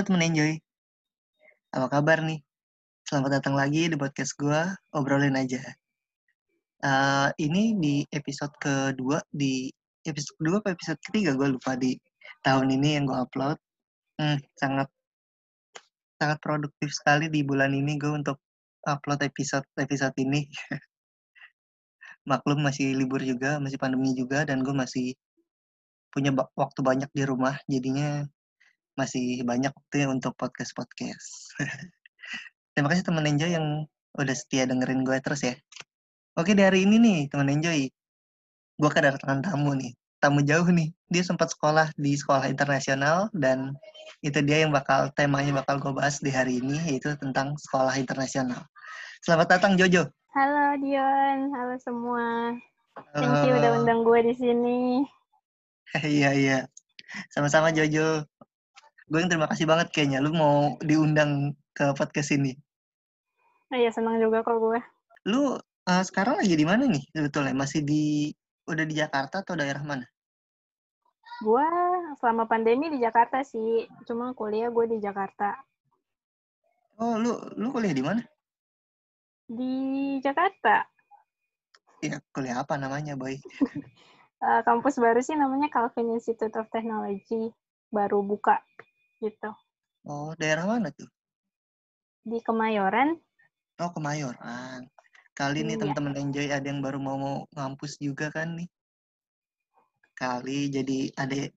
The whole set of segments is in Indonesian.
Halo temen Enjoy. Apa kabar nih? Selamat datang lagi di podcast gue, Obrolin Aja. Uh, ini di episode kedua, di episode kedua apa episode ketiga gue lupa di tahun ini yang gue upload. Hmm, sangat sangat produktif sekali di bulan ini gue untuk upload episode-episode ini. Maklum masih libur juga, masih pandemi juga, dan gue masih punya waktu banyak di rumah, jadinya masih banyak waktunya untuk podcast-podcast. Terima kasih teman Enjoy yang udah setia dengerin gue terus ya. Oke, di hari ini nih, teman Enjoy. Gue kedatangan tamu nih. Tamu jauh nih. Dia sempat sekolah di sekolah internasional dan itu dia yang bakal temanya bakal gue bahas di hari ini yaitu tentang sekolah internasional. Selamat datang Jojo. Halo Dion, halo semua. Thank you udah undang gue di sini. Iya iya. Sama-sama Jojo. Gue yang terima kasih banget kayaknya lu mau diundang ke podcast ini. Iya senang juga kok gue. Lu uh, sekarang lagi di mana nih sebetulnya? Masih di udah di Jakarta atau daerah mana? Gue selama pandemi di Jakarta sih, cuma kuliah gue di Jakarta. Oh, lu lu kuliah di mana? Di Jakarta. Iya, kuliah apa namanya, Boy? uh, kampus baru sih namanya Calvin Institute of Technology, baru buka gitu. Oh, daerah mana tuh? Di Kemayoran. Oh, Kemayoran. Kali ini iya. teman-teman enjoy ada yang baru mau, mau ngampus juga kan nih. Kali jadi ada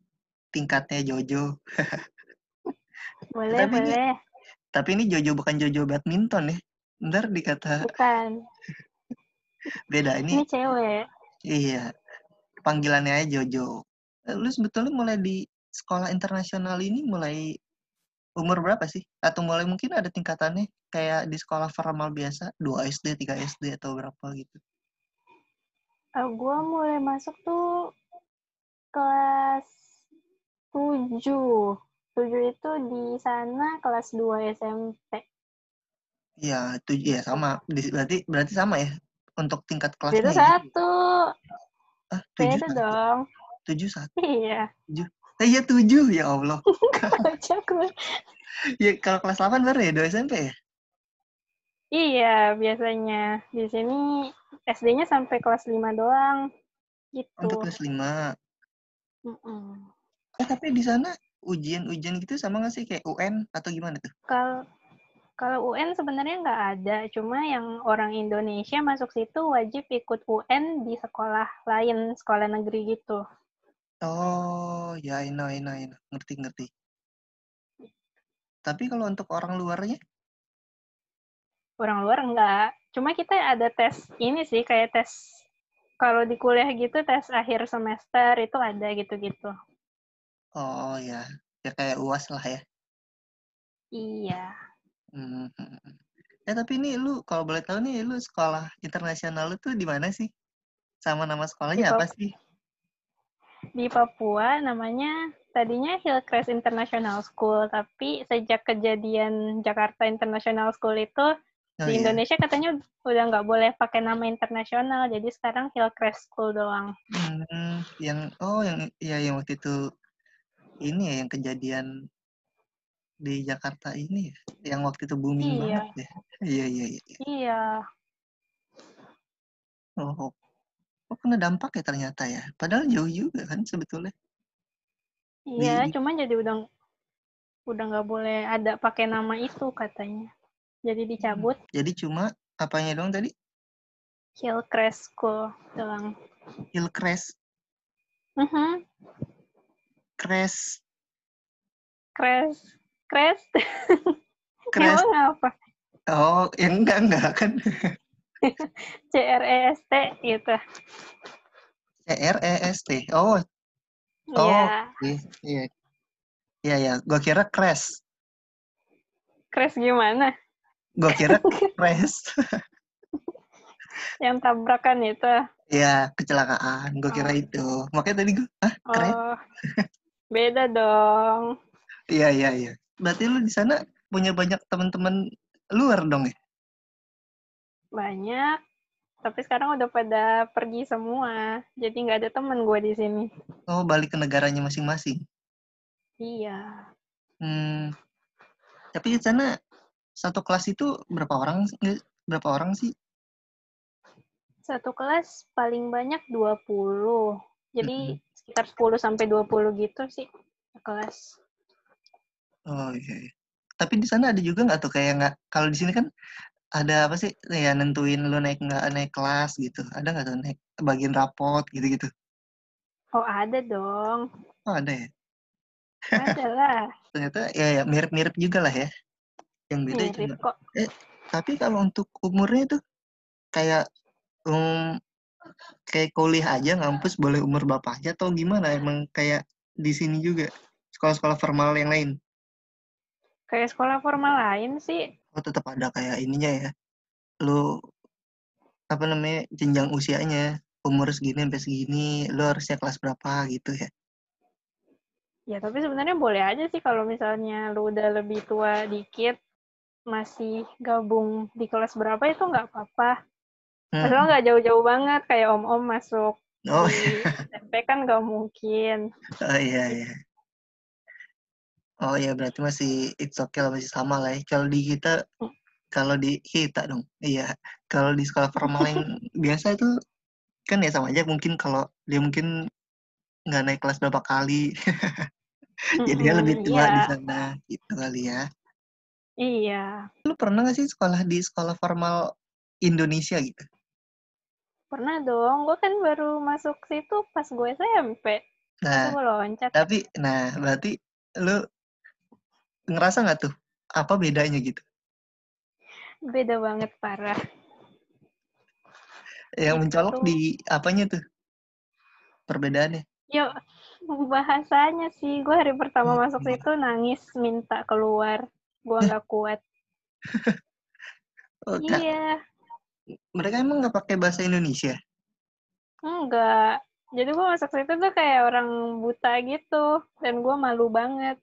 tingkatnya Jojo. boleh, tapi boleh. Ini, tapi ini Jojo bukan Jojo badminton ya. Ntar dikata. Bukan. Beda ini. Ini cewek. Iya. Panggilannya aja Jojo. Eh, lu sebetulnya mulai di sekolah internasional ini mulai umur berapa sih? Atau mulai mungkin ada tingkatannya kayak di sekolah formal biasa, 2 SD, 3 SD atau berapa gitu? Uh, gue mulai masuk tuh kelas 7. 7 itu di sana kelas 2 SMP. Iya, tujuh ya sama. Berarti berarti sama ya untuk tingkat kelasnya. Itu satu. Ah, tujuh Beda dong. Tujuh satu. Iya. Tujuh. Eh, iya tujuh ya Allah. ya kalau kelas 8 baru ya dua SMP ya? Iya, biasanya. Di sini SD-nya sampai kelas 5 doang. Gitu. Untuk kelas 5. Mm -mm. Eh, tapi di sana ujian-ujian gitu sama nggak sih kayak UN atau gimana tuh? Kalau kalau UN sebenarnya nggak ada, cuma yang orang Indonesia masuk situ wajib ikut UN di sekolah lain, sekolah negeri gitu. Oh, ya, I know, I know, I know. Ngerti, ngerti. Tapi kalau untuk orang luarnya? orang luar enggak. Cuma kita ada tes ini sih kayak tes kalau di kuliah gitu tes akhir semester itu ada gitu-gitu. Oh ya, ya kayak uas lah ya. Iya. Hmm. Ya tapi ini lu kalau boleh tahu nih lu sekolah internasional lu tuh di mana sih? Sama nama sekolahnya apa sih? Di Papua namanya tadinya Hillcrest International School, tapi sejak kejadian Jakarta International School itu Oh, di iya. Indonesia katanya udah nggak boleh pakai nama internasional, jadi sekarang Hillcrest School doang. Hmm, yang oh yang ya yang waktu itu ini ya yang kejadian di Jakarta ini ya, yang waktu itu booming iya. banget ya. Iya iya iya. Iya. Oh, oh, kena dampak ya ternyata ya. Padahal jauh juga kan sebetulnya. Iya, di, cuman jadi udah udah nggak boleh ada pakai nama itu katanya. Jadi dicabut. Jadi cuma apanya dong tadi? Hillcrest School doang. Hillcrest? Uh -huh. Crash. Crash. Crash. Crash. Emang apa? Oh, yang enggak enggak kan. C R E S T gitu. C R E S T. Oh. Oh. Iya. Iya. Iya, iya. Ya. Gua kira crash. Crash gimana? Gue kira crash. yang tabrakan itu. Iya, kecelakaan. Gue kira oh. itu. Makanya tadi gue, ah, keren. Oh, beda dong. Iya, iya, iya. Berarti lu di sana punya banyak teman-teman luar dong ya? Banyak. Tapi sekarang udah pada pergi semua. Jadi nggak ada teman gue di sini. Oh, balik ke negaranya masing-masing? Iya. Hmm. Tapi di sana satu kelas itu berapa orang berapa orang sih? Satu kelas paling banyak 20. Jadi mm -hmm. sekitar 10 sampai 20 gitu sih kelas. Oh iya. iya. Tapi di sana ada juga nggak tuh kayak nggak kalau di sini kan ada apa sih ya nentuin lu naik nggak naik kelas gitu. Ada nggak tuh naik bagian rapot gitu-gitu? Oh ada dong. Oh ada ya. Ada lah. Ternyata ya, ya mirip-mirip juga lah ya. Yang beda mirip cuma. kok. Eh tapi kalau untuk umurnya itu kayak um, kayak kuliah aja ngampus boleh umur berapa aja atau gimana emang kayak di sini juga sekolah-sekolah formal yang lain kayak sekolah formal lain sih oh tetap ada kayak ininya ya lu apa namanya jenjang usianya umur segini sampai segini lu harusnya kelas berapa gitu ya ya tapi sebenarnya boleh aja sih kalau misalnya lu udah lebih tua dikit masih gabung di kelas berapa itu nggak apa-apa Hmm. Padahal nggak jauh-jauh banget kayak om-om masuk oh. di SMP kan nggak mungkin. Oh iya iya. Oh iya berarti masih it's okay lah masih sama lah ya. Kalau di kita hmm. kalau di kita dong. Iya. Kalau di sekolah formal yang biasa itu kan ya sama aja mungkin kalau dia mungkin nggak naik kelas berapa kali. Jadi dia lebih tua iya. di sana gitu kali ya. Iya. Lu pernah gak sih sekolah di sekolah formal Indonesia gitu? Pernah dong, gue kan baru masuk situ pas gue SMP. Nah, gue loncat. Tapi, nah berarti lu ngerasa nggak tuh apa bedanya gitu? Beda banget parah. Yang mencolok di apanya tuh? Perbedaannya? Yuk, bahasanya sih. Gue hari pertama hmm. masuk situ nangis minta keluar. Gue nggak kuat. oh, iya mereka emang nggak pakai bahasa Indonesia? Enggak. Jadi gue masuk situ tuh kayak orang buta gitu. Dan gue malu banget.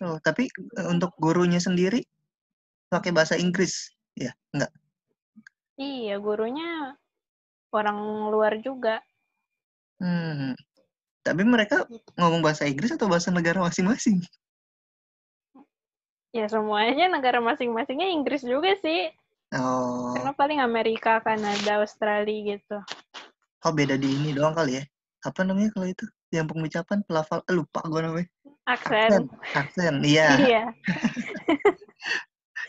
Oh, tapi eh, untuk gurunya sendiri pakai bahasa Inggris? Ya, enggak? Iya, gurunya orang luar juga. Hmm. Tapi mereka ngomong bahasa Inggris atau bahasa negara masing-masing? Ya semuanya negara masing-masingnya Inggris juga sih. Oh. Karena paling Amerika, Kanada, Australia gitu. Oh beda di ini doang kali ya? Apa namanya kalau itu? Yang pengucapan pelafal eh, lupa gue namanya. Aksen. Aksen, iya. Iya.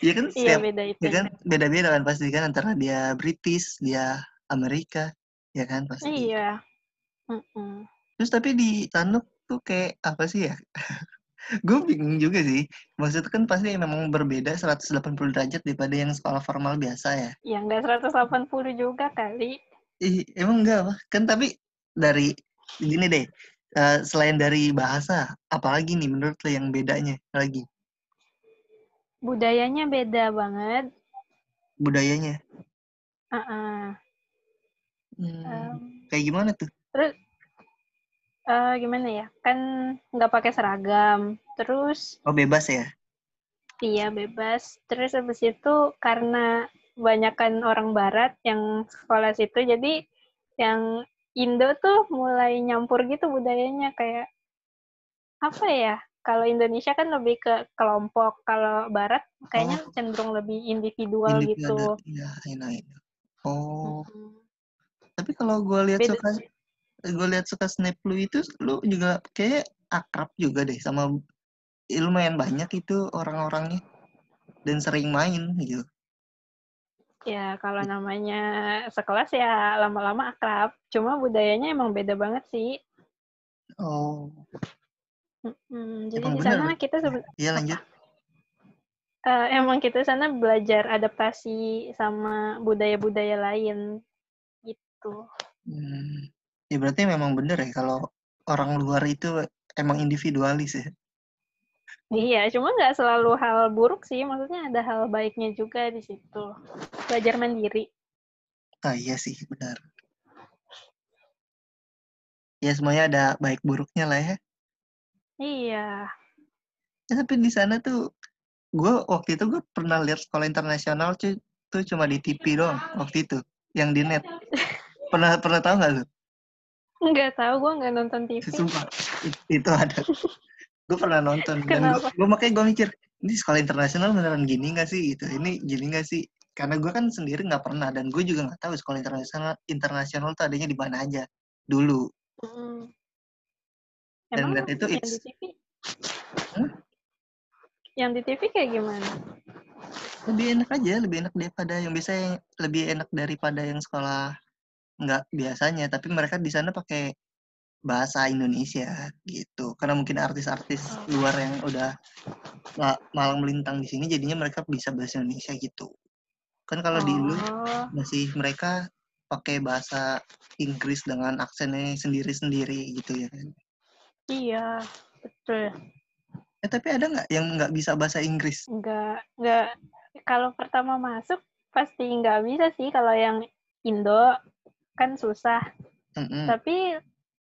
Iya kan iya beda itu. Iya kan beda-beda kan pasti kan antara dia British, dia Amerika, ya kan pasti. Iya. Mm -mm. Terus tapi di Tanuk tuh kayak apa sih ya? gue bingung juga sih. Maksudnya kan pasti memang berbeda 180 derajat daripada yang sekolah formal biasa ya. Ya enggak 180 juga kali. Ih, emang enggak apa? Kan tapi dari gini deh, uh, selain dari bahasa, apalagi nih menurut lo yang bedanya lagi? Budayanya beda banget. Budayanya? Uh -uh. Hmm, um, kayak gimana tuh? Terus uh, gimana ya kan nggak pakai seragam terus oh bebas ya iya bebas terus habis itu karena banyakkan orang barat yang sekolah situ jadi yang Indo tuh mulai nyampur gitu budayanya kayak apa ya kalau Indonesia kan lebih ke kelompok kalau Barat kayaknya oh. cenderung lebih individual, gitu iya enak oh mm -hmm. tapi kalau gue lihat suka gue lihat suka snap lu itu lu juga kayak akrab juga deh sama lumayan banyak itu orang-orangnya dan sering main gitu. Ya kalau namanya sekelas ya lama-lama akrab. Cuma budayanya emang beda banget sih. Oh. Hmm, jadi emang di sana kita sebenarnya. Iya lanjut. Uh, emang kita sana belajar adaptasi sama budaya-budaya lain gitu. Hmm. Ya berarti memang bener ya kalau orang luar itu emang individualis ya. Iya, cuma nggak selalu hal buruk sih. Maksudnya ada hal baiknya juga di situ. Belajar mandiri. Ah iya sih, benar. Ya semuanya ada baik buruknya lah ya. Iya. Ya, tapi di sana tuh, gue waktu itu gue pernah lihat sekolah internasional tuh, tuh cuma di TV doang waktu itu, yang di net. Pernah pernah tahu nggak lu? Nggak tahu, gue nggak nonton TV. Sumpah, itu ada. gue pernah nonton. Dan gue, makanya gue mikir, ini sekolah internasional beneran gini gak sih gitu ini gini gak sih karena gue kan sendiri nggak pernah dan gue juga nggak tahu sekolah internasional internasional tuh adanya di mana aja dulu Hmm. dan Emang itu yang it's di TV? Hmm? Yang di TV kayak gimana? lebih enak aja lebih enak daripada yang biasa yang lebih enak daripada yang sekolah nggak biasanya tapi mereka di sana pakai bahasa Indonesia gitu karena mungkin artis-artis Oh. luar yang udah ma- malang melintang di sini jadinya mereka bisa bahasa Indonesia gitu kan kalau Oh, masih mereka pakai bahasa Inggris dengan aksennya sendiri-sendiri gitu ya kan iya, betul. eh tapi ada nggak yang nggak bisa bahasa Inggris Nggak, nggak, kalau pertama masuk pasti nggak bisa sih kalau yang Indo kan susah. Mm-mm. Tapi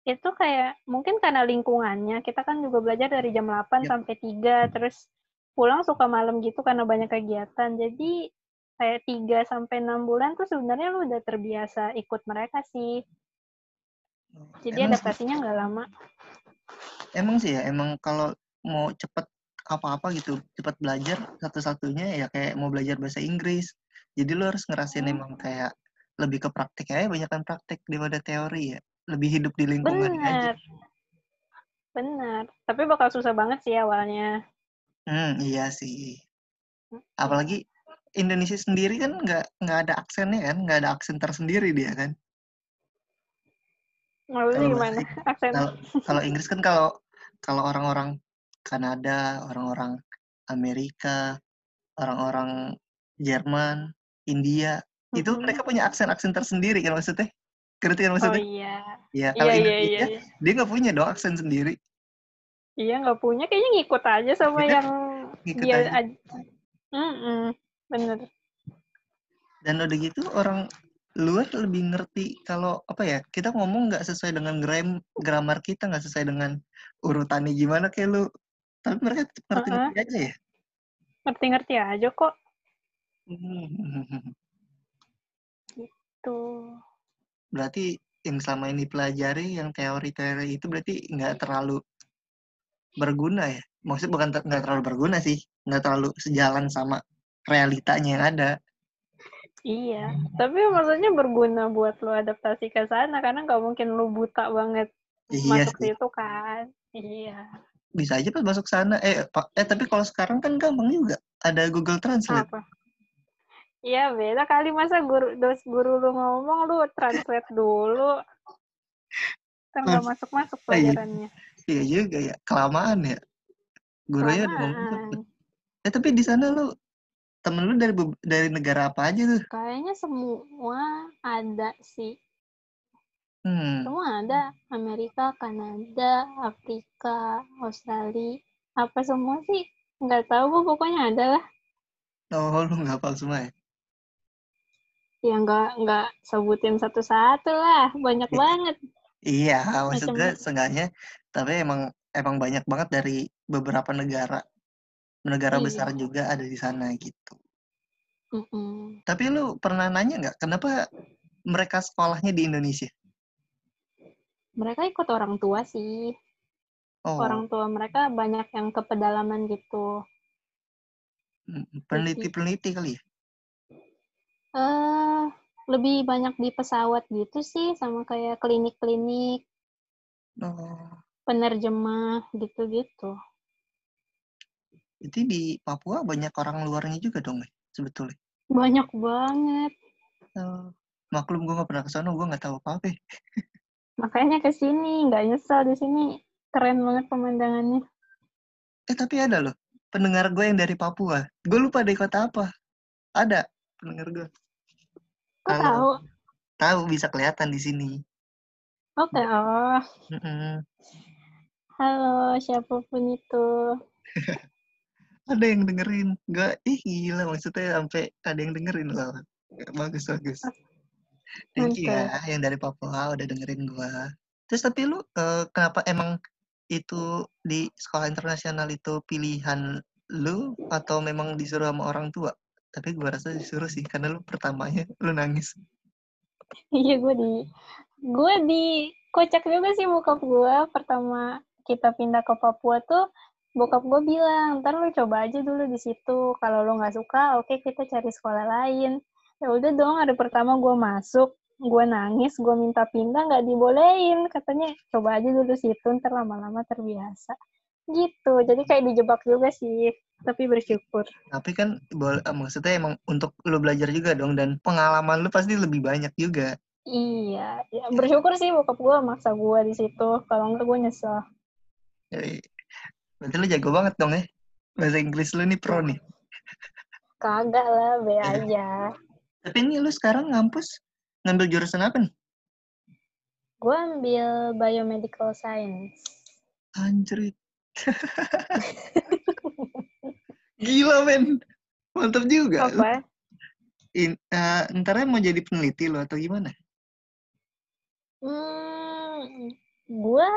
itu kayak mungkin karena lingkungannya. Kita kan juga belajar dari jam 8 Yap. sampai 3 terus pulang suka malam gitu karena banyak kegiatan. Jadi kayak 3 sampai 6 bulan tuh sebenarnya lu udah terbiasa ikut mereka sih. Jadi emang adaptasinya nggak lama. emang sih ya emang kalau mau cepet apa-apa gitu cepet belajar satu-satunya ya kayak mau belajar bahasa Inggris jadi lu harus ngerasain Hmm. emang kayak lebih ke praktik aja banyakkan praktik daripada teori ya lebih hidup di lingkungan aja Bener. Bener. Tapi bakal susah banget sih awalnya. hmm iya sih apalagi Indonesia sendiri kan nggak nggak ada aksennya kan nggak ada aksen tersendiri dia kan Maksudnya gimana? Aksen. kalau kalau Inggris kan kalau kalau orang-orang Kanada orang-orang Amerika orang-orang Jerman India itu Mm-mm. mereka punya aksen-aksen tersendiri kan maksudnya ngerti kan Oh maksudnya iya. ya Iya, kalau iya, Indonesia iya. iya. dia nggak punya dong aksen sendiri Iya, nggak punya. Kayaknya ngikut aja sama Iya, yang ngikut dia aja. aja. Mm-mm. Bener. dan udah gitu orang luar lebih ngerti kalau apa ya kita ngomong nggak sesuai dengan gram grammar kita nggak sesuai dengan urutannya gimana kayak lu tapi mereka ngerti ngerti aja ya Ngerti-ngerti aja kok. Hmm. Tuh. berarti yang selama ini pelajari yang teori-teori itu berarti nggak terlalu berguna ya maksud bukan ter- nggak terlalu berguna sih nggak terlalu sejalan sama realitanya yang ada Iya. Tapi maksudnya berguna buat lo adaptasi ke sana. Karena nggak mungkin lo buta banget iya masuk sih situ kan. Iya. bisa aja pas masuk sana eh pak eh tapi kalau sekarang kan gampang juga ada Google Translate Apa? Iya, beda kali masa guru dos guru lu ngomong lu translate dulu. Kan nggak masuk-masuk Oh, iya. pelajarannya. iya juga ya kelamaan ya gurunya udah ngomong eh tapi di sana lu temen lu dari dari negara apa aja tuh Kayaknya semua ada sih. hmm Semua ada. Amerika, Kanada, Afrika, Australia. Apa semua sih? Nggak tahu, Bu. pokoknya ada lah. oh lu nggak hafal semua ya Ya nggak nggak sebutin satu-satu lah. Banyak Iya. banget. Iya, maksud gue Macam- seenggaknya, tapi emang emang banyak banget dari beberapa negara, negara Iya. besar juga ada di sana gitu. Mm-mm. Tapi lu pernah nanya nggak, kenapa mereka sekolahnya di Indonesia? Mereka ikut orang tua sih. Oh, Orang tua mereka banyak yang ke pedalaman gitu. mm, peneliti-peneliti kali ya? eh lebih banyak di pesawat gitu sih, sama kayak klinik-klinik, Oh, penerjemah gitu-gitu. Itu di Papua banyak orang luarnya juga dong, ya, sebetulnya. Banyak banget. Oh, maklum gue nggak pernah ke sana, gue nggak tahu apa-apa. ya. Makanya ke sini, nggak nyesel di sini. Keren banget pemandangannya. Eh tapi ada loh, pendengar gue yang dari Papua. Gue lupa dari kota apa. Ada pendengar gue. Kok tahu? Tahu bisa kelihatan di sini. Oke, oh. Mm-mm. Halo, siapa pun itu. ada yang dengerin? Gak ih gila. Maksudnya sampai ada yang dengerin loh. Bagus bagus. Thank you ya yang dari Papua udah dengerin gua. Terus tapi lu eh, kenapa emang itu di sekolah internasional itu pilihan lu atau memang disuruh sama orang tua? Tapi gua rasa disuruh sih karena lu pertamanya lu nangis. Iya, gue di... Gue di... Kocak juga sih bokap gue. Pertama kita pindah ke Papua tuh, bokap gue bilang ntar lu coba aja dulu di situ. Kalau lo nggak suka oke okay, kita cari sekolah lain. Ya udah dong hari pertama gue masuk gue nangis gue minta pindah nggak dibolehin. Katanya coba aja dulu situ ntar lama-lama terbiasa. Gitu. Jadi kayak dijebak juga sih tapi bersyukur. Tapi kan boleh maksudnya emang untuk lo belajar juga dong dan pengalaman lo pasti lebih banyak juga. Iya. Ya, bersyukur sih bokap gue maksa gue di situ. Kalau enggak gue nyesel berarti lo jago banget dong ya bahasa Inggris lo nih pro nih kagak lah be iya. aja tapi ini lo sekarang ngampus ngambil jurusan apa nih gue ambil biomedical science anjrit Gila men, mantap juga. Apa? In, uh, ntar mau jadi peneliti lo atau gimana? Hmm, gue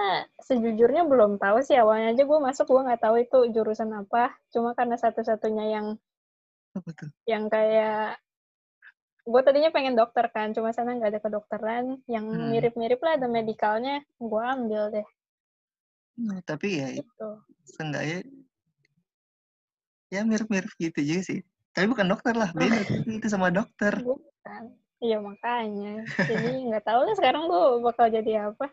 sejujurnya belum tahu sih awalnya aja gue masuk gue nggak tahu itu jurusan apa. Cuma karena satu-satunya yang apa tuh? Yang kayak gue tadinya pengen dokter kan, cuma sana nggak ada kedokteran. Yang hmm. mirip-mirip lah ada medikalnya, gue ambil deh. Nah, tapi ya gitu. seenggaknya ya mirip-mirip gitu juga sih. Tapi bukan dokter lah, beda itu sama dokter. Bukan. Iya makanya. Jadi nggak tahu lah sekarang gue bakal jadi apa.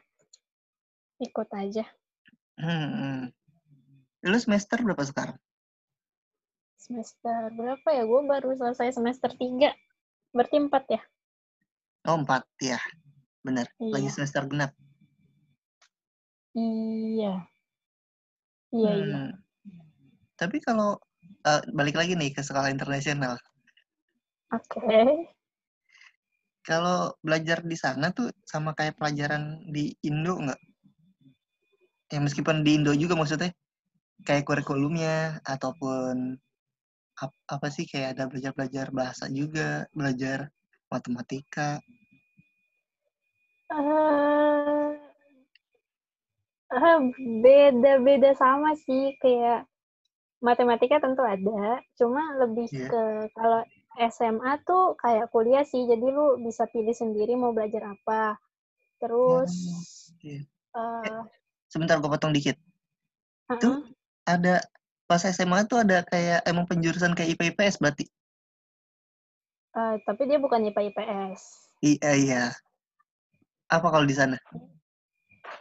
Ikut aja. Hmm. Lu semester berapa sekarang? Semester berapa ya? Gue baru selesai semester tiga. Berarti empat ya? Oh empat ya. Bener. Iya. Lagi semester genap. Iya. Iya, iya. hmm. iya. Tapi kalau uh, balik lagi nih ke sekolah internasional. Oke. Okay. Kalau belajar di sana tuh sama kayak pelajaran di Indo nggak? Ya meskipun di Indo juga maksudnya kayak kurikulumnya ataupun ap, apa sih kayak ada belajar-belajar bahasa juga, belajar matematika. Uh, beda-beda sama sih kayak matematika tentu ada cuma lebih yeah. ke kalau SMA tuh kayak kuliah sih jadi lu bisa pilih sendiri mau belajar apa terus yeah. uh, eh, sebentar gue potong dikit. Uh -uh. tuh ada pas SMA tuh ada kayak emang penjurusan kayak IPA IPS berarti? Uh, tapi dia bukan IPA IPS iya iya. Apa kalau di sana?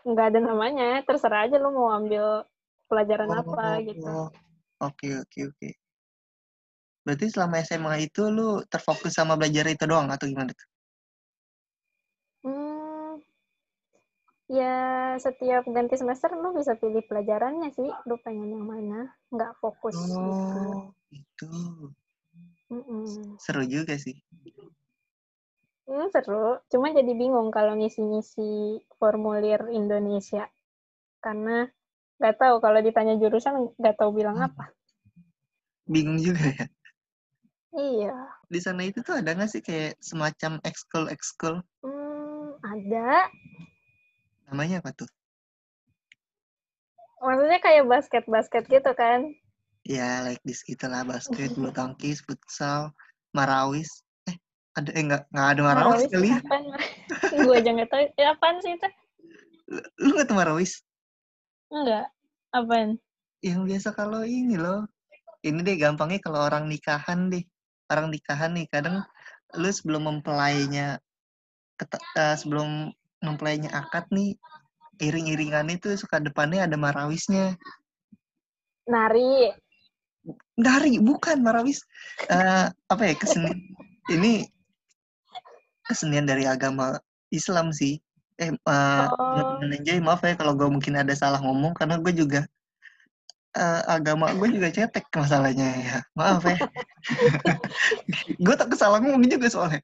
Nggak ada namanya terserah aja lu mau ambil pelajaran oh, apa gitu. oke oke oke. Berarti selama SMA itu lu terfokus sama belajar itu doang atau gimana tuh ya setiap ganti semester lu bisa pilih pelajarannya sih lu pengen yang mana nggak fokus oh gitu. itu mm -mm. seru juga sih Hmm, seru. Cuma jadi bingung kalau ngisi-ngisi formulir Indonesia. Karena nggak tahu kalau ditanya jurusan nggak tahu bilang hmm. apa. Bingung juga ya. Iya. Di sana itu tuh ada nggak sih kayak semacam ekskul ekskul? Hmm, ada. Namanya apa tuh? Maksudnya kayak basket-basket gitu kan? Ya, like this gitulah basket, bulu tangkis, futsal, marawis. Ada eh nggak nggak ada marawis, kali ya? gue aja nggak tahu. Ya apaan sih itu? Lu nggak tahu marawis? Enggak apaan? Yang biasa kalau ini loh. Ini deh gampangnya kalau orang nikahan deh. Orang nikahan nih kadang lu sebelum mempelainya uh, sebelum mempelainya akad nih iring-iringan itu suka depannya ada marawisnya nari nari bukan marawis uh, apa ya keseni ini kesenian dari agama Islam sih. Eh, uh, oh. Maaf ya kalau gue mungkin ada salah ngomong karena gue juga uh, agama gue juga cetek masalahnya ya. Maaf ya. gue tak kesalah ngomong juga soalnya.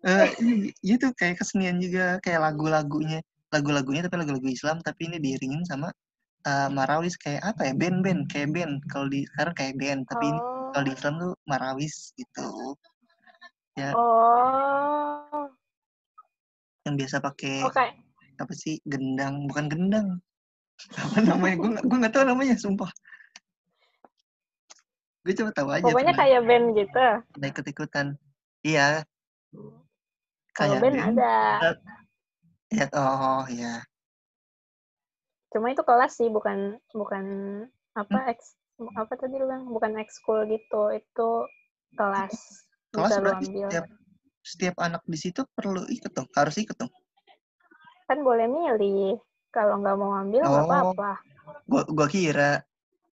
Uh, gitu kayak kesenian juga kayak lagu-lagunya. Lagu-lagunya tapi lagu-lagu Islam tapi ini diiringin sama uh, marawis kayak apa ya? Band-band kayak band. Kalau di sekarang kayak band tapi oh. ini kalau di Islam tuh marawis gitu. Ya. Oh. Yang biasa pakai okay. apa sih? Gendang. Bukan gendang. Apa namanya? Gue gue nggak tahu namanya sumpah. Gue coba tahu aja pokoknya kayak band gitu. Ikut ikutan iya kayak band, band ada. Ya oh ya cuma itu kelas sih bukan bukan apa hmm? ex apa tadi lu bilang? Bukan ekskul gitu itu kelas kelas bisa berarti ambil. setiap setiap anak di situ perlu ikut dong? Harus ikut dong? Kan boleh milih. Kalau nggak mau ambil nggak oh, apa-apa. Gua gua kira.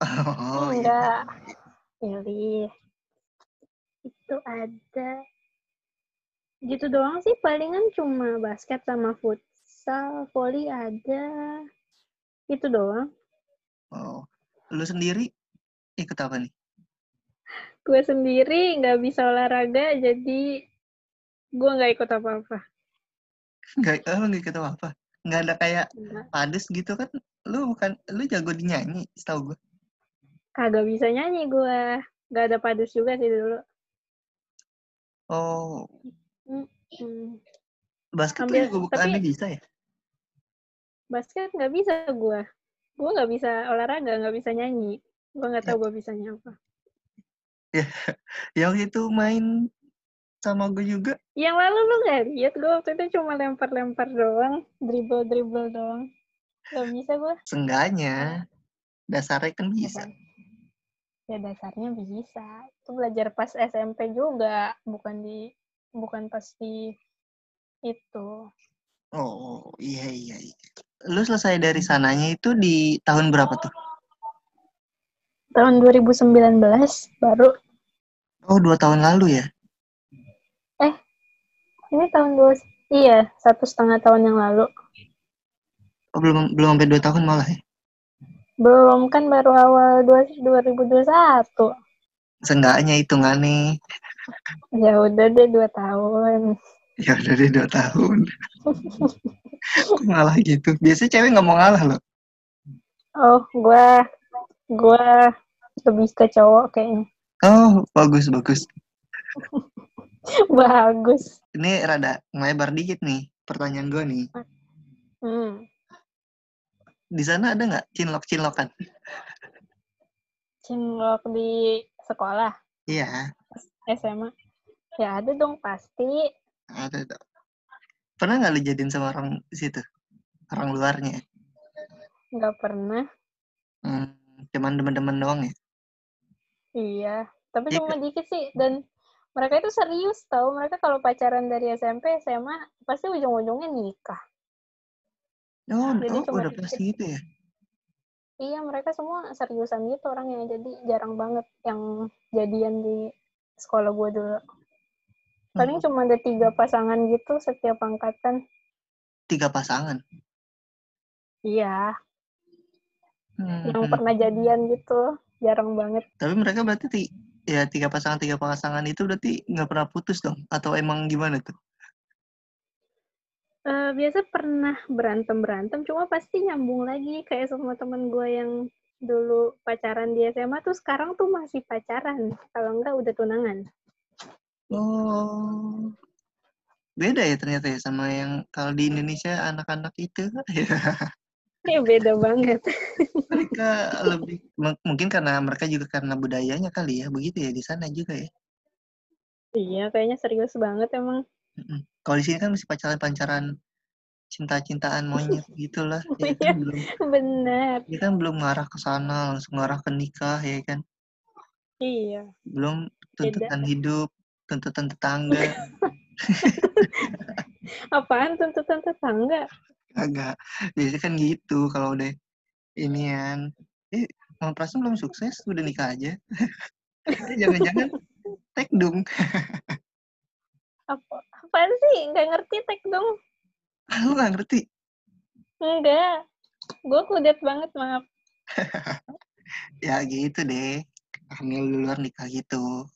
Oh, iya. enggak iya. pilih itu ada gitu doang sih palingan cuma basket sama futsal volley ada itu doang. Oh lu sendiri ikut apa nih? Gue sendiri nggak bisa olahraga jadi gue nggak ikut apa-apa. Nggak oh, nggak ikut apa-apa? Nggak ada kayak padus gitu kan? Lu bukan lu jago di nyanyi setahu gue kagak bisa nyanyi gue nggak ada padus juga sih dulu. Oh hmm. basket Ambil, tuh bukan tapi, bisa ya? Basket nggak bisa gue gue nggak bisa olahraga nggak bisa nyanyi. Gue nggak tahu ya. gue bisa apa ya yang itu main sama gue juga. Yang lalu lu nggak lihat? Gue waktu itu cuma lempar-lempar doang dribble dribble doang. Gak bisa gue sengganya dasarnya kan bisa. Ya dasarnya bisa. Itu belajar pas SMP juga bukan di bukan pas di itu oh iya iya, iya. lu selesai dari sananya itu di tahun berapa tuh tahun 2019 baru Oh, dua tahun lalu ya? Eh, ini tahun dua, iya, satu setengah tahun yang lalu. Oh, belum belum sampai dua tahun malah ya? Belum, kan baru awal dua, 2021. Seenggaknya hitungannya. Ya udah deh dua tahun. Ya udah deh dua tahun. Ngalah gitu? Biasanya cewek nggak mau ngalah loh. Oh, gue gue lebih ke cowok kayaknya. Oh, bagus, bagus. bagus. Ini rada ngelebar dikit nih pertanyaan gue nih. Hmm. Di sana ada nggak cinlok-cinlokan? Cinlok di sekolah? Iya. SMA? Ya ada dong pasti. Ada dong. Pernah nggak lu jadiin sama orang di situ? Orang luarnya? Nggak pernah. Hmm, cuman teman-teman doang ya? Iya, tapi ya, cuma dikit sih dan mereka itu serius tau mereka kalau pacaran dari SMP SMA pasti ujung-ujungnya nikah. Oh, jadi oh udah pasti gitu ya? Iya, mereka semua seriusan gitu orangnya. Jadi jarang banget yang jadian di sekolah gue dulu. Paling hmm. cuma ada tiga pasangan gitu setiap angkatan. Tiga pasangan? Iya. Hmm. Yang pernah jadian gitu jarang banget tapi mereka berarti ya tiga pasangan tiga pasangan itu berarti nggak pernah putus dong atau emang gimana tuh uh, biasa pernah berantem berantem cuma pasti nyambung lagi kayak sama teman gue yang dulu pacaran di SMA tuh sekarang tuh masih pacaran kalau enggak udah tunangan oh beda ya ternyata ya sama yang kalau di Indonesia anak-anak itu Iya beda banget. mereka lebih mungkin karena mereka juga karena budayanya kali ya begitu ya di sana juga ya. Iya kayaknya serius banget emang. Kalau di sini kan masih pacaran-pacaran cinta-cintaan monyet gitulah. ya kan belum. Benar. Ya kan belum ngarah ke sana langsung ngarah ke nikah ya kan. Iya. Belum tuntutan Beda. hidup, tuntutan tetangga. Apaan tuntutan tetangga? Agak. Biasanya kan gitu kalau udah inian. Eh, Mama belum sukses, udah nikah aja. Jangan-jangan tekdung. Apa? Apaan sih? Nggak ngerti tekdung. Ah, lu nggak ngerti? Enggak. Gue kudet banget, maaf. ya gitu deh. Hamil di luar nikah gitu.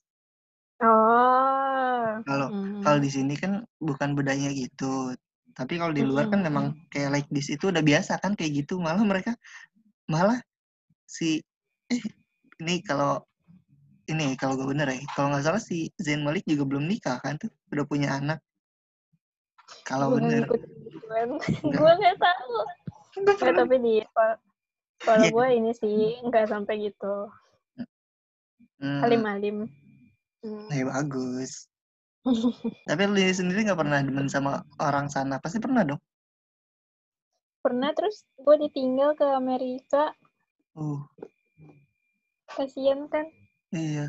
Oh. Kalau hmm. kalau di sini kan bukan budayanya gitu. Tapi kalau di luar kan memang kayak like this itu udah biasa kan kayak gitu. Malah mereka malah si eh ini kalau ini kalau gue bener ya kalau nggak salah si Zain Malik juga belum nikah kan tuh udah punya anak kalau bener gue nggak tahu nggak tapi di kalau yeah. gue ini sih nggak sampai gitu hmm. alim alim hmm. ya bagus tapi lu sendiri nggak pernah demen sama orang sana? Pasti pernah dong? Pernah, terus gue ditinggal ke Amerika. Uh, Kasian kan? Iya.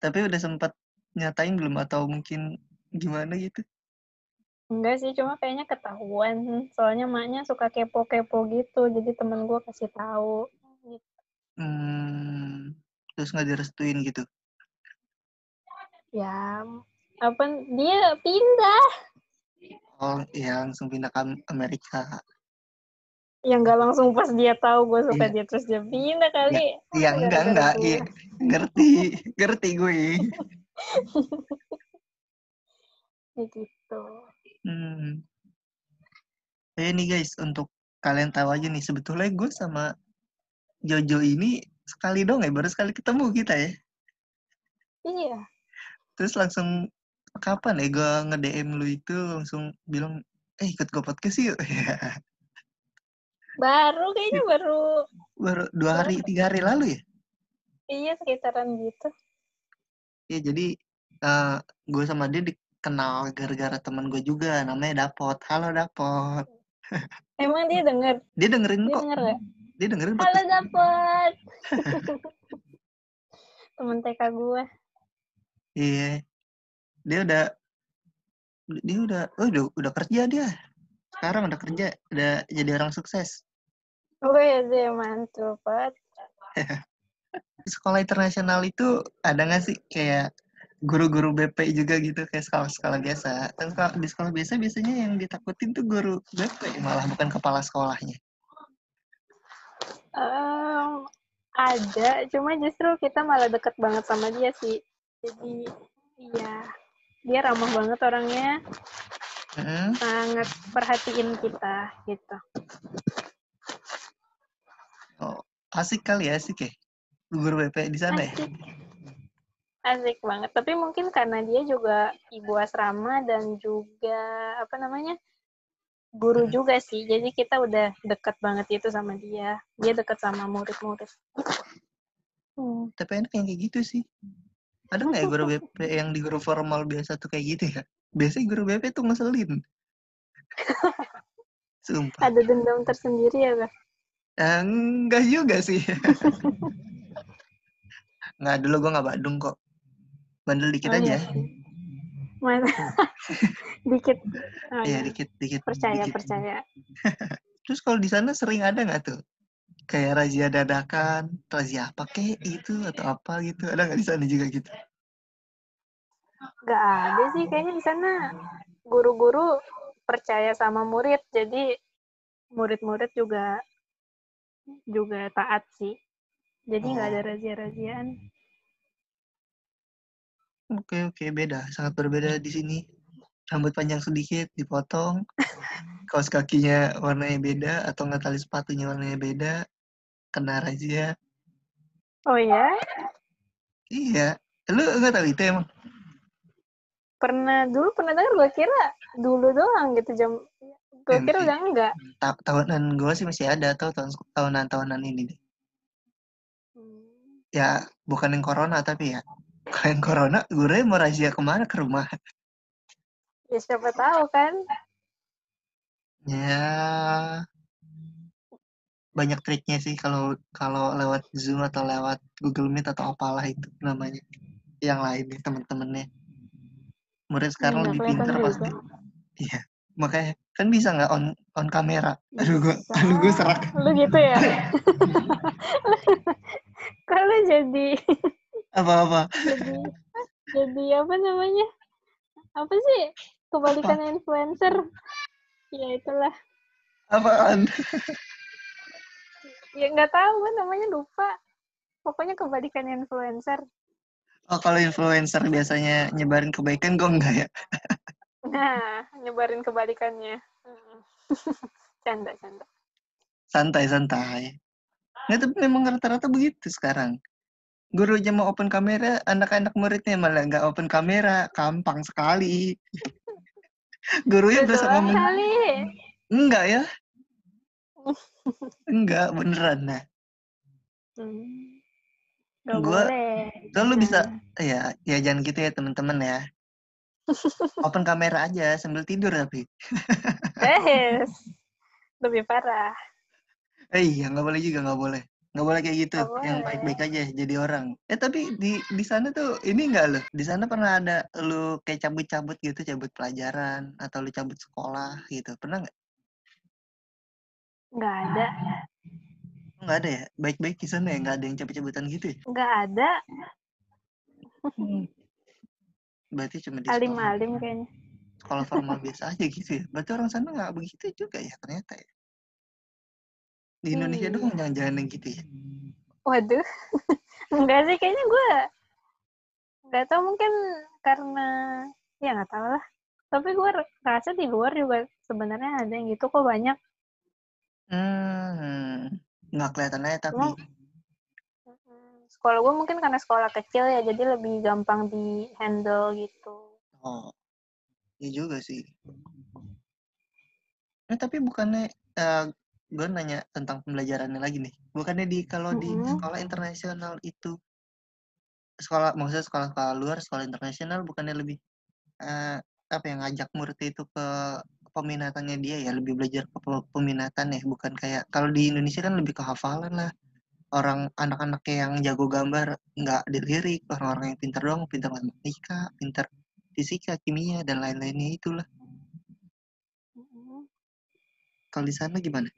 Tapi udah sempat nyatain belum atau mungkin gimana gitu? Enggak sih, cuma kayaknya ketahuan. Soalnya maknya suka kepo-kepo gitu, jadi temen gue kasih tahu. Gitu. Hmm, terus nggak direstuin gitu? Ya, apa dia pindah? Oh, iya langsung pindah ke Amerika. Ya nggak langsung pas dia tahu gue suka iya. dia terus dia pindah kali. Iya, enggak enggak, iya. Ngerti, ngerti gue. ya gitu. Hmm. Eh nih guys, untuk kalian tahu aja nih, sebetulnya gue sama Jojo ini sekali dong ya, baru sekali ketemu kita ya. Iya. Terus langsung kapan ya gue nge-DM lu itu langsung bilang, eh ikut gue podcast yuk. baru kayaknya baru. Baru dua hari, tiga hari lalu ya? Iya, sekitaran gitu. Iya, jadi uh, gue sama dia di, kenal gara-gara temen gue juga namanya Dapot. Halo Dapot. Emang dia denger? Dia dengerin dia kok. Denger gak? Dia dengerin Halo Dapot. temen TK gue. Iya. Dia udah dia udah oh udah udah kerja dia. Sekarang udah kerja, udah jadi orang sukses. Oh iya sih, mantap. Sekolah internasional itu ada nggak sih kayak guru-guru BP juga gitu kayak sekolah-sekolah biasa. Kan di sekolah biasa biasanya yang ditakutin tuh guru BP malah bukan kepala sekolahnya. Um, ada, cuma justru kita malah deket banget sama dia sih. Jadi, iya, dia ramah banget orangnya, hmm. sangat perhatiin kita gitu. Oh, asik kali ya, asik ya, guru BP di sana ya? asik. ya. Asik banget. Tapi mungkin karena dia juga ibu asrama dan juga apa namanya guru juga sih. Jadi kita udah deket banget itu sama dia. Dia deket sama murid-murid. Hmm. Tapi enak yang kayak gitu sih. Ada nggak ya guru BP yang di guru formal biasa tuh kayak gitu ya? Biasanya guru BP tuh ngeselin. Sumpah. Ada dendam tersendiri ya, Bang? Eh, enggak juga sih. Nggak, dulu gue nggak Badung kok. Bandel dikit oh, aja. Iya. Mana? dikit. Oh, iya, iya, dikit, dikit. Percaya, dikit. percaya. Terus kalau di sana sering ada nggak tuh? Kayak razia dadakan, razia apa kek itu atau apa gitu? Ada nggak di sana juga gitu? Gak ada sih, kayaknya di sana guru-guru percaya sama murid, jadi murid-murid juga juga taat sih. Jadi nggak oh. ada razia-raziaan. Oke oke, beda, sangat berbeda di sini. Rambut panjang sedikit, dipotong. Kaos kakinya warnanya beda, atau nggak tali sepatunya warnanya beda. Kena razia. Oh ya? Iya. Lu nggak tahu itu emang? Pernah dulu pernah dengar gue kira dulu doang gitu jam gue kira udah enggak. Ta tahunan gue sih masih ada atau tahun tahunan tahunan ini deh. Hmm. Ya bukan yang corona tapi ya Kalian corona, gue mau razia ke mana? Ke rumah? Ya siapa tahu kan. Ya, banyak triknya sih kalau kalau lewat Zoom atau lewat Google Meet atau apalah itu namanya. Yang lain nih temen-temennya. Murid sekarang ya, lebih pintar pasti. Iya, makanya kan bisa nggak on on kamera? Aduh gue, aduh gue serak. Lu gitu ya? Kalau jadi apa-apa. Jadi jadi apa namanya? Apa sih? Kebalikan apa? influencer. Ya itulah. Apaan? Ya nggak tahu kan namanya lupa. Pokoknya kebalikan influencer. Oh kalau influencer biasanya nyebarin kebaikan gue enggak ya? Nah nyebarin kebalikannya. Canda canda. Santai santai. Nggak tapi memang rata-rata begitu sekarang guru aja mau open kamera, anak-anak muridnya malah nggak open kamera, gampang sekali. Gurunya bisa ngomong. Kali. Enggak ya? Enggak, beneran nah. Hmm. Gua, lu bisa, ya, ya jangan gitu ya teman-teman ya. Open kamera aja sambil tidur tapi. eh, lebih parah. Eh iya, nggak boleh juga, nggak boleh. Nggak boleh kayak gitu Nggak yang baik-baik aja jadi orang. Eh tapi di di sana tuh ini enggak loh di sana pernah ada lu kayak cabut-cabut gitu cabut pelajaran atau lu cabut sekolah gitu? Pernah nggak? Nggak ada. nggak ada ya? Baik-baik di sana ya? Nggak ada yang cabut-cabutan gitu ya? Nggak ada. Hmm. berarti cuma di Alim-alim kayaknya. sekolah formal biasa aja gitu ya? Berarti orang sana nggak begitu juga ya ternyata ya di Indonesia Iya. doang jangan-jangan yang gitu ya Waduh. Enggak sih, kayaknya gue nggak tahu mungkin karena ya nggak tahu lah. Tapi gue rasa di luar juga sebenarnya ada yang gitu kok banyak. hmm nggak kelihatan aja tapi Sekolah gue mungkin karena sekolah kecil ya, jadi lebih gampang di handle gitu. oh iya juga sih Eh, tapi bukannya eh gue nanya tentang pembelajarannya lagi nih. Bukannya di kalau di Mm-mm. sekolah internasional itu sekolah maksudnya sekolah sekolah luar, sekolah internasional bukannya lebih eh apa yang ngajak murid itu ke peminatannya dia ya, lebih belajar ke pe- peminatan ya, bukan kayak kalau di Indonesia kan lebih ke hafalan lah. Orang anak-anak yang jago gambar nggak dilirik, orang-orang yang pintar doang, pintar matematika, pintar fisika, kimia dan lain-lainnya itulah. Mm-mm. Kalau di sana gimana?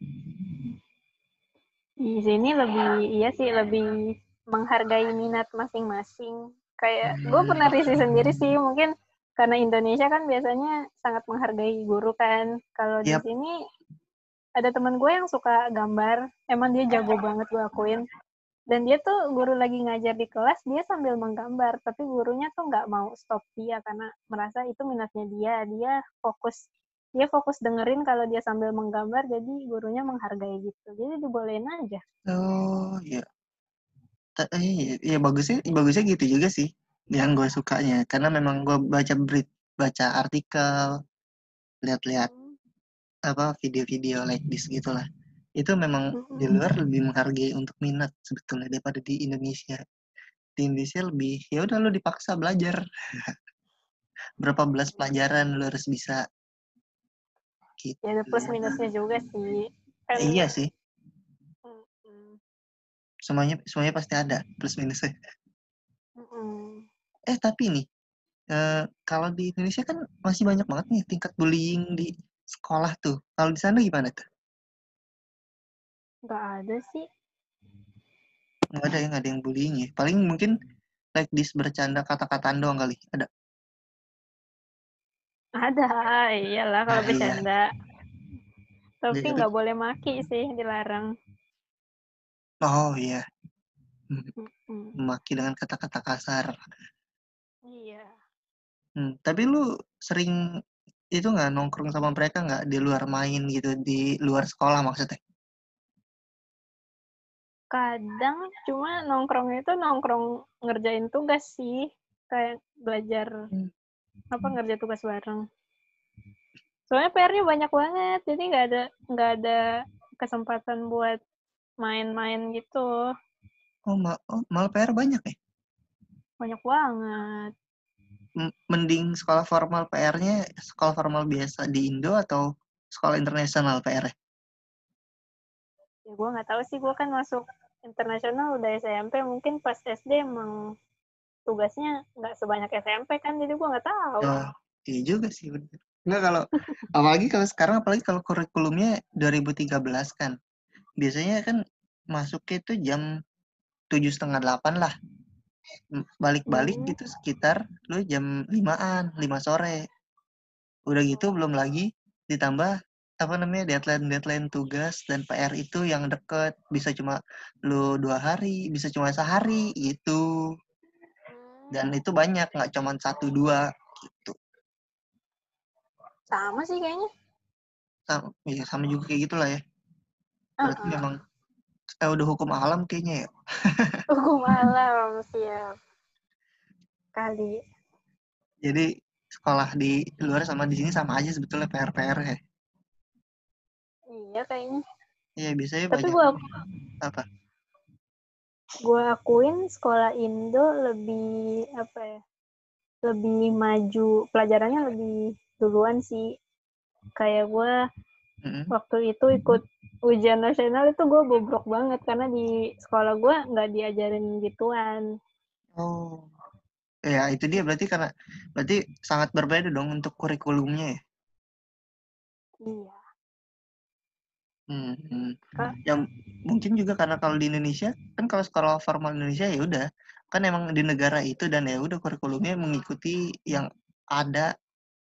Di sini lebih, iya sih, lebih menghargai minat masing-masing. Kayak gue Hmm. pernah risih sendiri sih, mungkin karena Indonesia kan biasanya sangat menghargai guru kan. Kalau di Yap. sini ada teman gue yang suka gambar, emang dia jago banget gue akuin. Dan dia tuh guru lagi ngajar di kelas, dia sambil menggambar, tapi gurunya tuh nggak mau stop dia karena merasa itu minatnya dia. Dia fokus dia fokus dengerin kalau dia sambil menggambar, jadi gurunya menghargai gitu. Jadi dibolehin aja. Oh iya. Ta- eh, iya bagusnya bagusnya gitu juga sih yang gue sukanya karena memang gue baca berit baca artikel lihat-lihat apa video-video like this gitulah itu memang di Mm-mm. luar lebih menghargai untuk minat sebetulnya daripada di Indonesia di Indonesia lebih ya udah lu dipaksa belajar berapa belas pelajaran lu harus bisa gitu Ya ada plus minusnya juga sih. Kan, iya sih Mm-mm. semuanya semuanya pasti ada plus minusnya Mm-mm. eh tapi nih eh, kalau di Indonesia kan masih banyak banget nih tingkat bullying di sekolah tuh kalau di sana gimana tuh Nggak ada sih. nggak ada yang ada yang bullying ya paling mungkin like this bercanda kata-kataan doang kali ada Ada, iyalah kalau iya. bercanda. Tapi Jadi- nggak boleh maki sih, dilarang. oh iya Mm-mm. memaki dengan kata-kata kasar Iya. Hmm, tapi lu sering itu nggak nongkrong sama mereka nggak di luar main gitu di luar sekolah maksudnya Kadang cuma nongkrong itu nongkrong ngerjain tugas sih. Kayak belajar Hmm. Apa ngerjain tugas bareng. Soalnya PR-nya banyak banget, jadi nggak ada nggak ada kesempatan buat main-main gitu. oh, ma- oh malah PR banyak ya Banyak banget. M- mending sekolah formal PR-nya sekolah formal biasa di Indo atau sekolah internasional PR-nya Ya gue nggak tahu sih, gue kan masuk internasional udah SMP, mungkin pas SD emang tugasnya nggak sebanyak SMP kan, jadi gue nggak tahu. Oh, iya juga sih bener. Enggak kalau apalagi kalau sekarang apalagi kalau kurikulumnya 2013 kan. Biasanya kan masuknya itu jam tujuh setengah delapan lah. Balik-balik Hmm. gitu sekitar lu jam limaan, lima sore. Udah gitu belum lagi ditambah apa namanya deadline-deadline tugas dan PR itu yang deket bisa cuma lu dua hari, bisa cuma sehari gitu. Dan itu banyak nggak cuma satu dua gitu. Sama sih kayaknya. sama, ya sama juga kayak gitulah ya. Berarti Uh-uh. memang eh, udah hukum alam kayaknya ya. Hukum alam, siap. Kali. Jadi sekolah di luar sama di sini sama aja sebetulnya PR-PR ya. Iya kayaknya. Iya biasanya Tapi banyak gue apa? Gue akuin sekolah Indo lebih apa ya? Lebih maju, pelajarannya lebih duluan sih. Kayak gue Mm-mm. waktu itu ikut ujian nasional itu gue bobrok banget karena di sekolah gue nggak diajarin gituan. Oh, ya itu dia berarti karena berarti sangat berbeda dong untuk kurikulumnya ya. Iya. Hmm, hmm. Ya mungkin juga karena kalau di Indonesia kan kalau sekolah formal Indonesia ya udah kan emang di negara itu dan ya udah kurikulumnya mengikuti yang ada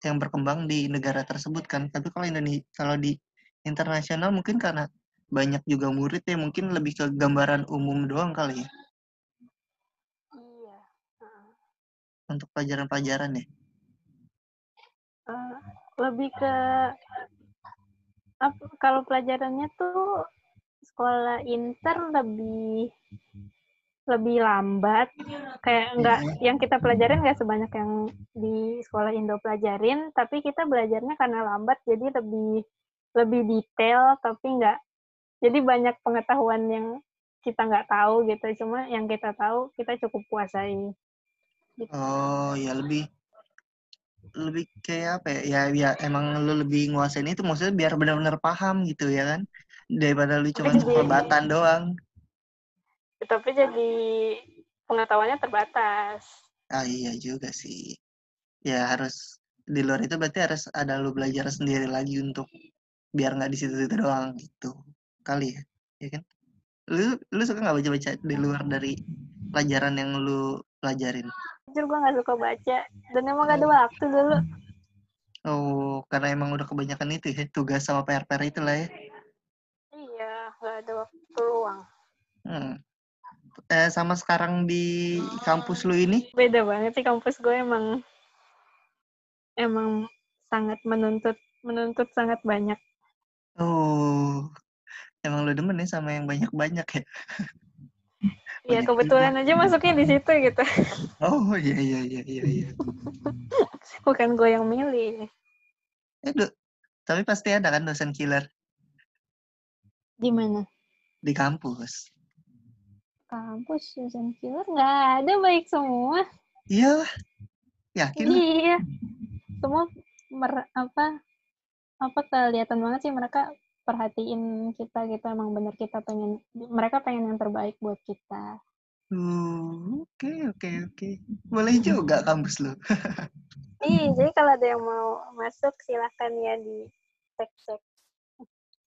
yang berkembang di negara tersebut kan. Tapi kalau Indonesia kalau di internasional mungkin karena banyak juga murid ya mungkin lebih ke gambaran umum doang kali ya. Iya. Untuk pelajaran-pelajaran ya. Uh, lebih ke apa, kalau pelajarannya tuh sekolah inter lebih lebih lambat kayak enggak yeah. yang kita pelajarin nggak sebanyak yang di sekolah Indo pelajarin tapi kita belajarnya karena lambat jadi lebih lebih detail tapi enggak jadi banyak pengetahuan yang kita nggak tahu gitu cuma yang kita tahu kita cukup kuasai gitu. oh ya lebih lebih kayak apa ya? Ya, ya emang lu lebih nguasain itu maksudnya biar benar-benar paham gitu ya kan. Daripada lu cuma pelebatan doang. Tapi jadi pengetahuannya terbatas. Ah iya juga sih. Ya harus di luar itu berarti harus ada lu belajar sendiri lagi untuk biar nggak di situ-situ doang gitu. Kali ya, ya kan? Lu lu suka nggak baca-baca di luar dari pelajaran yang lu pelajarin? jujur gue gak suka baca. Dan emang gak ada waktu dulu. Oh karena emang udah kebanyakan itu ya tugas sama PR-PR itu lah ya. Iya gak ada waktu luang hmm. eh, sama sekarang di kampus lu ini? Beda banget sih kampus gue emang emang sangat menuntut menuntut sangat banyak. Oh emang lu demen ya sama yang banyak-banyak ya Iya kebetulan aja masuknya di situ gitu. Oh iya iya iya iya. iya. Bukan gue yang milih. Eh, tapi pasti ada kan dosen killer. Di mana? Di kampus. Kampus dosen killer nggak ada baik semua. Iya. Yakin? Iya. Semua mer apa apa kelihatan banget sih mereka perhatiin kita gitu emang bener kita pengen mereka pengen yang terbaik buat kita. Hmm, oke oke oke. Boleh juga kampus lo iya jadi kalau ada yang mau masuk silakan ya di cek cek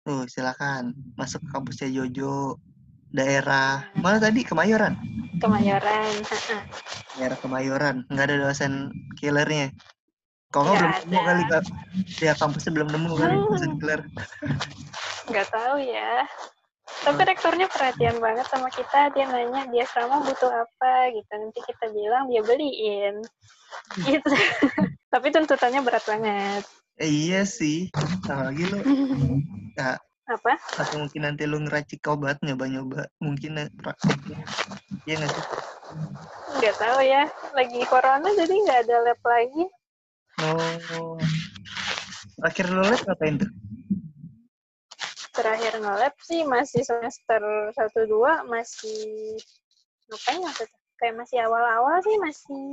oh silakan. Masuk ke kampusnya Jojo daerah mana tadi? Kemayoran? Kemayoran daerah Kemayoran. Nggak ada dosen killernya kok nggak belum nemu kali kak. Ya kampusnya belum nemu kali hmm. killer nggak tahu ya. Tapi rektornya perhatian banget sama kita. Dia nanya dia sama butuh apa? Gitu. Nanti kita bilang dia beliin. Gitu. Tapi tuntutannya berat banget. Eh, iya sih. Lagi lu ya, apa? Atau mungkin nanti lu ngeracik obat nyoba-nyoba mungkin eh, iya nggak sih? Nggak tahu ya. Lagi corona jadi nggak ada lab lagi oh terakhir lu lab ngapain tuh terakhir nge-lab sih masih semester 1 2 masih ngapain waktu itu? Kayak masih awal-awal sih masih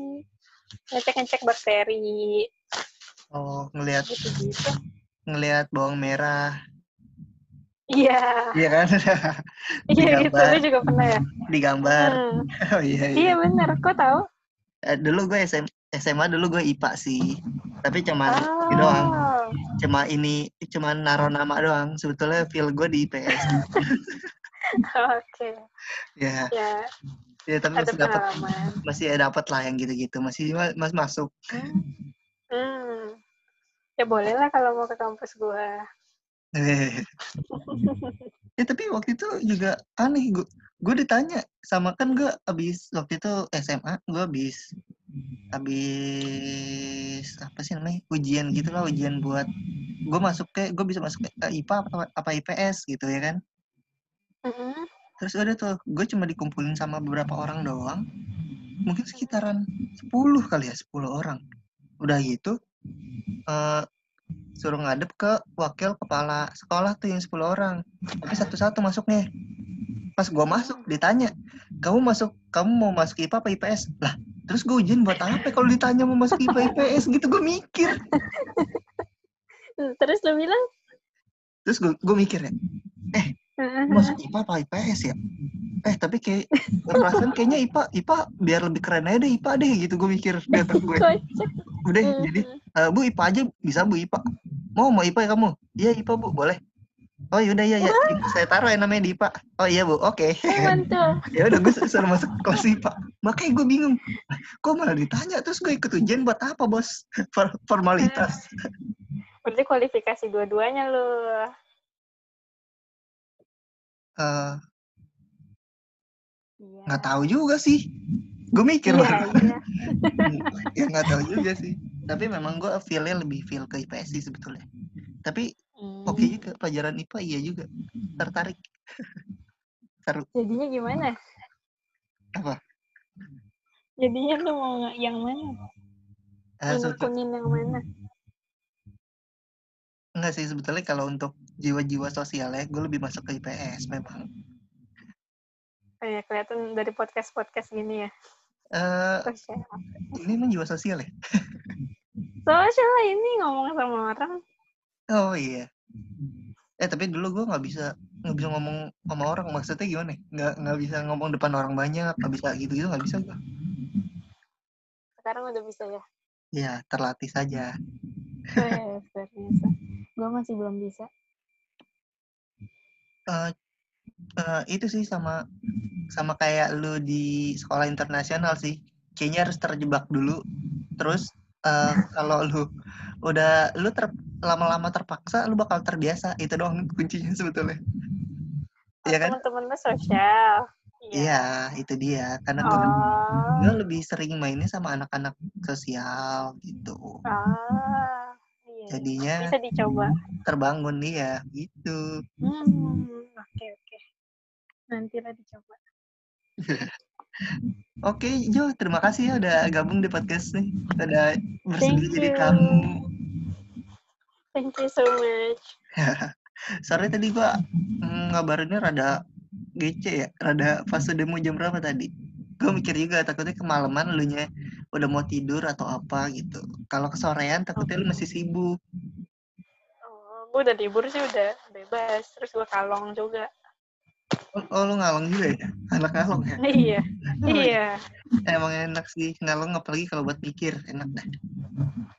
ngecek-ngecek bakteri. Oh, ngelihat gitu-gitu. Ngelihat bawang merah. Iya. Iya kan? iya gitu, lu juga pernah ya? Digambar. Hmm. Oh iya, iya. Iya bener, kok tahu? Eh, dulu gue SM, SMA dulu gue IPA sih. Tapi cuman oh. doang. Cuma ini cuma naro nama doang. Sebetulnya feel gue di IPS oke. Ya. Ya. Ya tapi masih dapat masih dapat lah yang gitu-gitu. Masih mas masuk. Hmm. hmm. ya boleh lah kalau mau ke kampus gue ya tapi waktu itu juga aneh. Gue gue ditanya sama kan gue abis waktu itu SMA gue abis habis apa sih namanya ujian gitu lah ujian buat gue masuk ke gue bisa masuk ke IPA apa, apa IPS gitu ya kan. Mm-hmm. terus udah tuh gue cuma dikumpulin sama beberapa orang doang mungkin sekitaran 10 kali ya 10 orang. Udah gitu uh, suruh ngadep ke wakil kepala sekolah tuh yang 10 orang. Tapi satu-satu masuknya. Pas gue masuk ditanya kamu masuk kamu mau masuk IPA apa IPS lah terus gue ujian buat apa? Kalau ditanya mau masuk IPA IPS gitu gue mikir. Terus lo bilang? Terus gue gue mikir ya eh masuk IPA apa IPS ya? Eh tapi kayak perasaan kayaknya IPA IPA biar lebih keren aja deh IPA deh gitu gue mikir di otak gue udah jadi uh, bu IPA aja bisa bu IPA. Mau mau IPA ya kamu? Iya IPA bu boleh Oh yaudah ya ya, saya taruh ya namanya di IPA. Oh iya bu, oke. Okay. Ya udah gue suruh masuk kelas IPA. Makanya gue bingung, kok malah ditanya terus gue ikut ujian buat apa bos? Formalitas. Berarti kualifikasi dua-duanya loh. Uh, nggak tahu juga sih gue mikir iya, iya. ya nggak tahu juga sih tapi memang gue feelnya lebih feel ke IPS sih sebetulnya tapi hmm. oke juga pelajaran IPA iya juga. Tertarik. Seru. Jadinya gimana? Apa? Jadinya lu mau yang mana? Uh, yang mana? Enggak sih sebetulnya kalau untuk jiwa-jiwa sosial ya gue lebih masuk ke IPS memang. Kayak kelihatan dari podcast-podcast gini ya. Uh, ini emang jiwa sosial ya? sosial ini ngomong sama orang. Oh iya. Eh tapi dulu gue nggak bisa nggak bisa ngomong sama orang maksudnya gimana? Nggak nggak bisa ngomong depan orang banyak, nggak bisa gitu gitu nggak bisa gue. Sekarang udah bisa ya? Iya terlatih saja. Oh, ya, biasa. Gue masih belum bisa. Uh, uh, itu sih sama sama kayak lu di sekolah internasional sih kayaknya harus terjebak dulu terus uh, kalau lu udah lu ter, lama-lama terpaksa lu bakal terbiasa itu doang kuncinya sebetulnya oh, ya kan teman-teman sosial Iya, itu dia. Karena gue, oh. gue lebih sering mainnya sama anak-anak sosial gitu. Ah, iya. Jadinya bisa dicoba. Terbangun dia gitu. Hmm, oke okay, oke. Okay. Nantilah dicoba. Oke, okay, Jo, terima kasih ya udah gabung di podcast nih. Udah bersedia jadi kamu. Thank you so much. Sorry tadi gua mm, ngabarinnya rada gece ya, rada fase demo jam berapa tadi? Gue mikir juga takutnya kemalaman lu nya udah mau tidur atau apa gitu. Kalau kesorean takutnya lu masih sibuk. Oh, gue udah tidur sih udah bebas. Terus gue kalong juga. Oh, oh lu ngalong juga ya? Anak ngalong ya? Iya. Oh, iya. Emang enak sih ngalong apalagi kalau buat mikir, enak dah.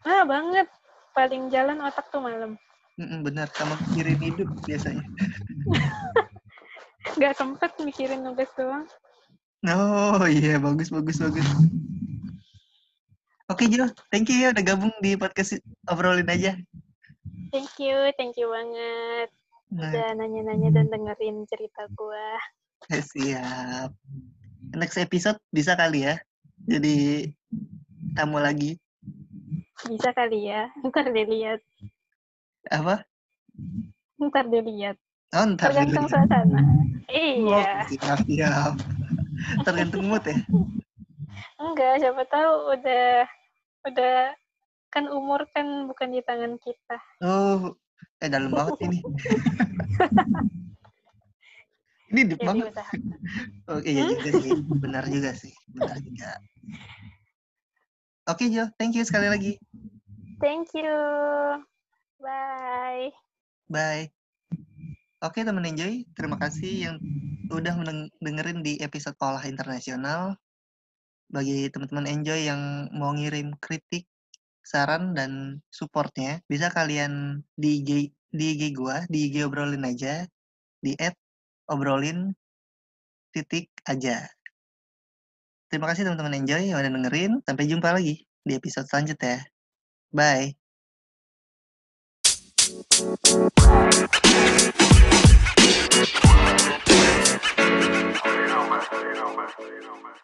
Ah, banget. Paling jalan otak tuh malam. Mm benar, sama mikirin hidup biasanya. Gak sempet mikirin nugas doang. Oh iya, bagus, bagus, bagus. Oke Jo, thank you ya udah gabung di podcast obrolin aja. Thank you, thank you banget. Nah. Udah nanya-nanya dan dengerin cerita gue. Eh, siap. Next episode bisa kali ya? Jadi tamu lagi. Bisa kali ya. Ntar dilihat. Apa? Ntar dilihat. Oh, ntar Tergantung dilihat. suasana. Iya. Oh, siap, siap. Tergantung mood ya? Enggak, siapa tahu udah udah kan umur kan bukan di tangan kita. Oh, Eh dalam banget ini. ini deep banget. Oke, iya juga sih. Benar juga sih. Benar juga. Oke, Jo. Thank you sekali lagi. Thank you. Bye. Bye. Oke, teman enjoy. Terima kasih yang udah dengerin di episode Pola Internasional. Bagi teman-teman enjoy yang mau ngirim kritik saran dan supportnya bisa kalian di IG di IG gua di IG obrolin aja di add obrolin titik aja Terima kasih teman-teman enjoy yang udah dengerin. Sampai jumpa lagi di episode selanjutnya. Bye. You know, man. You know, man. You know, man.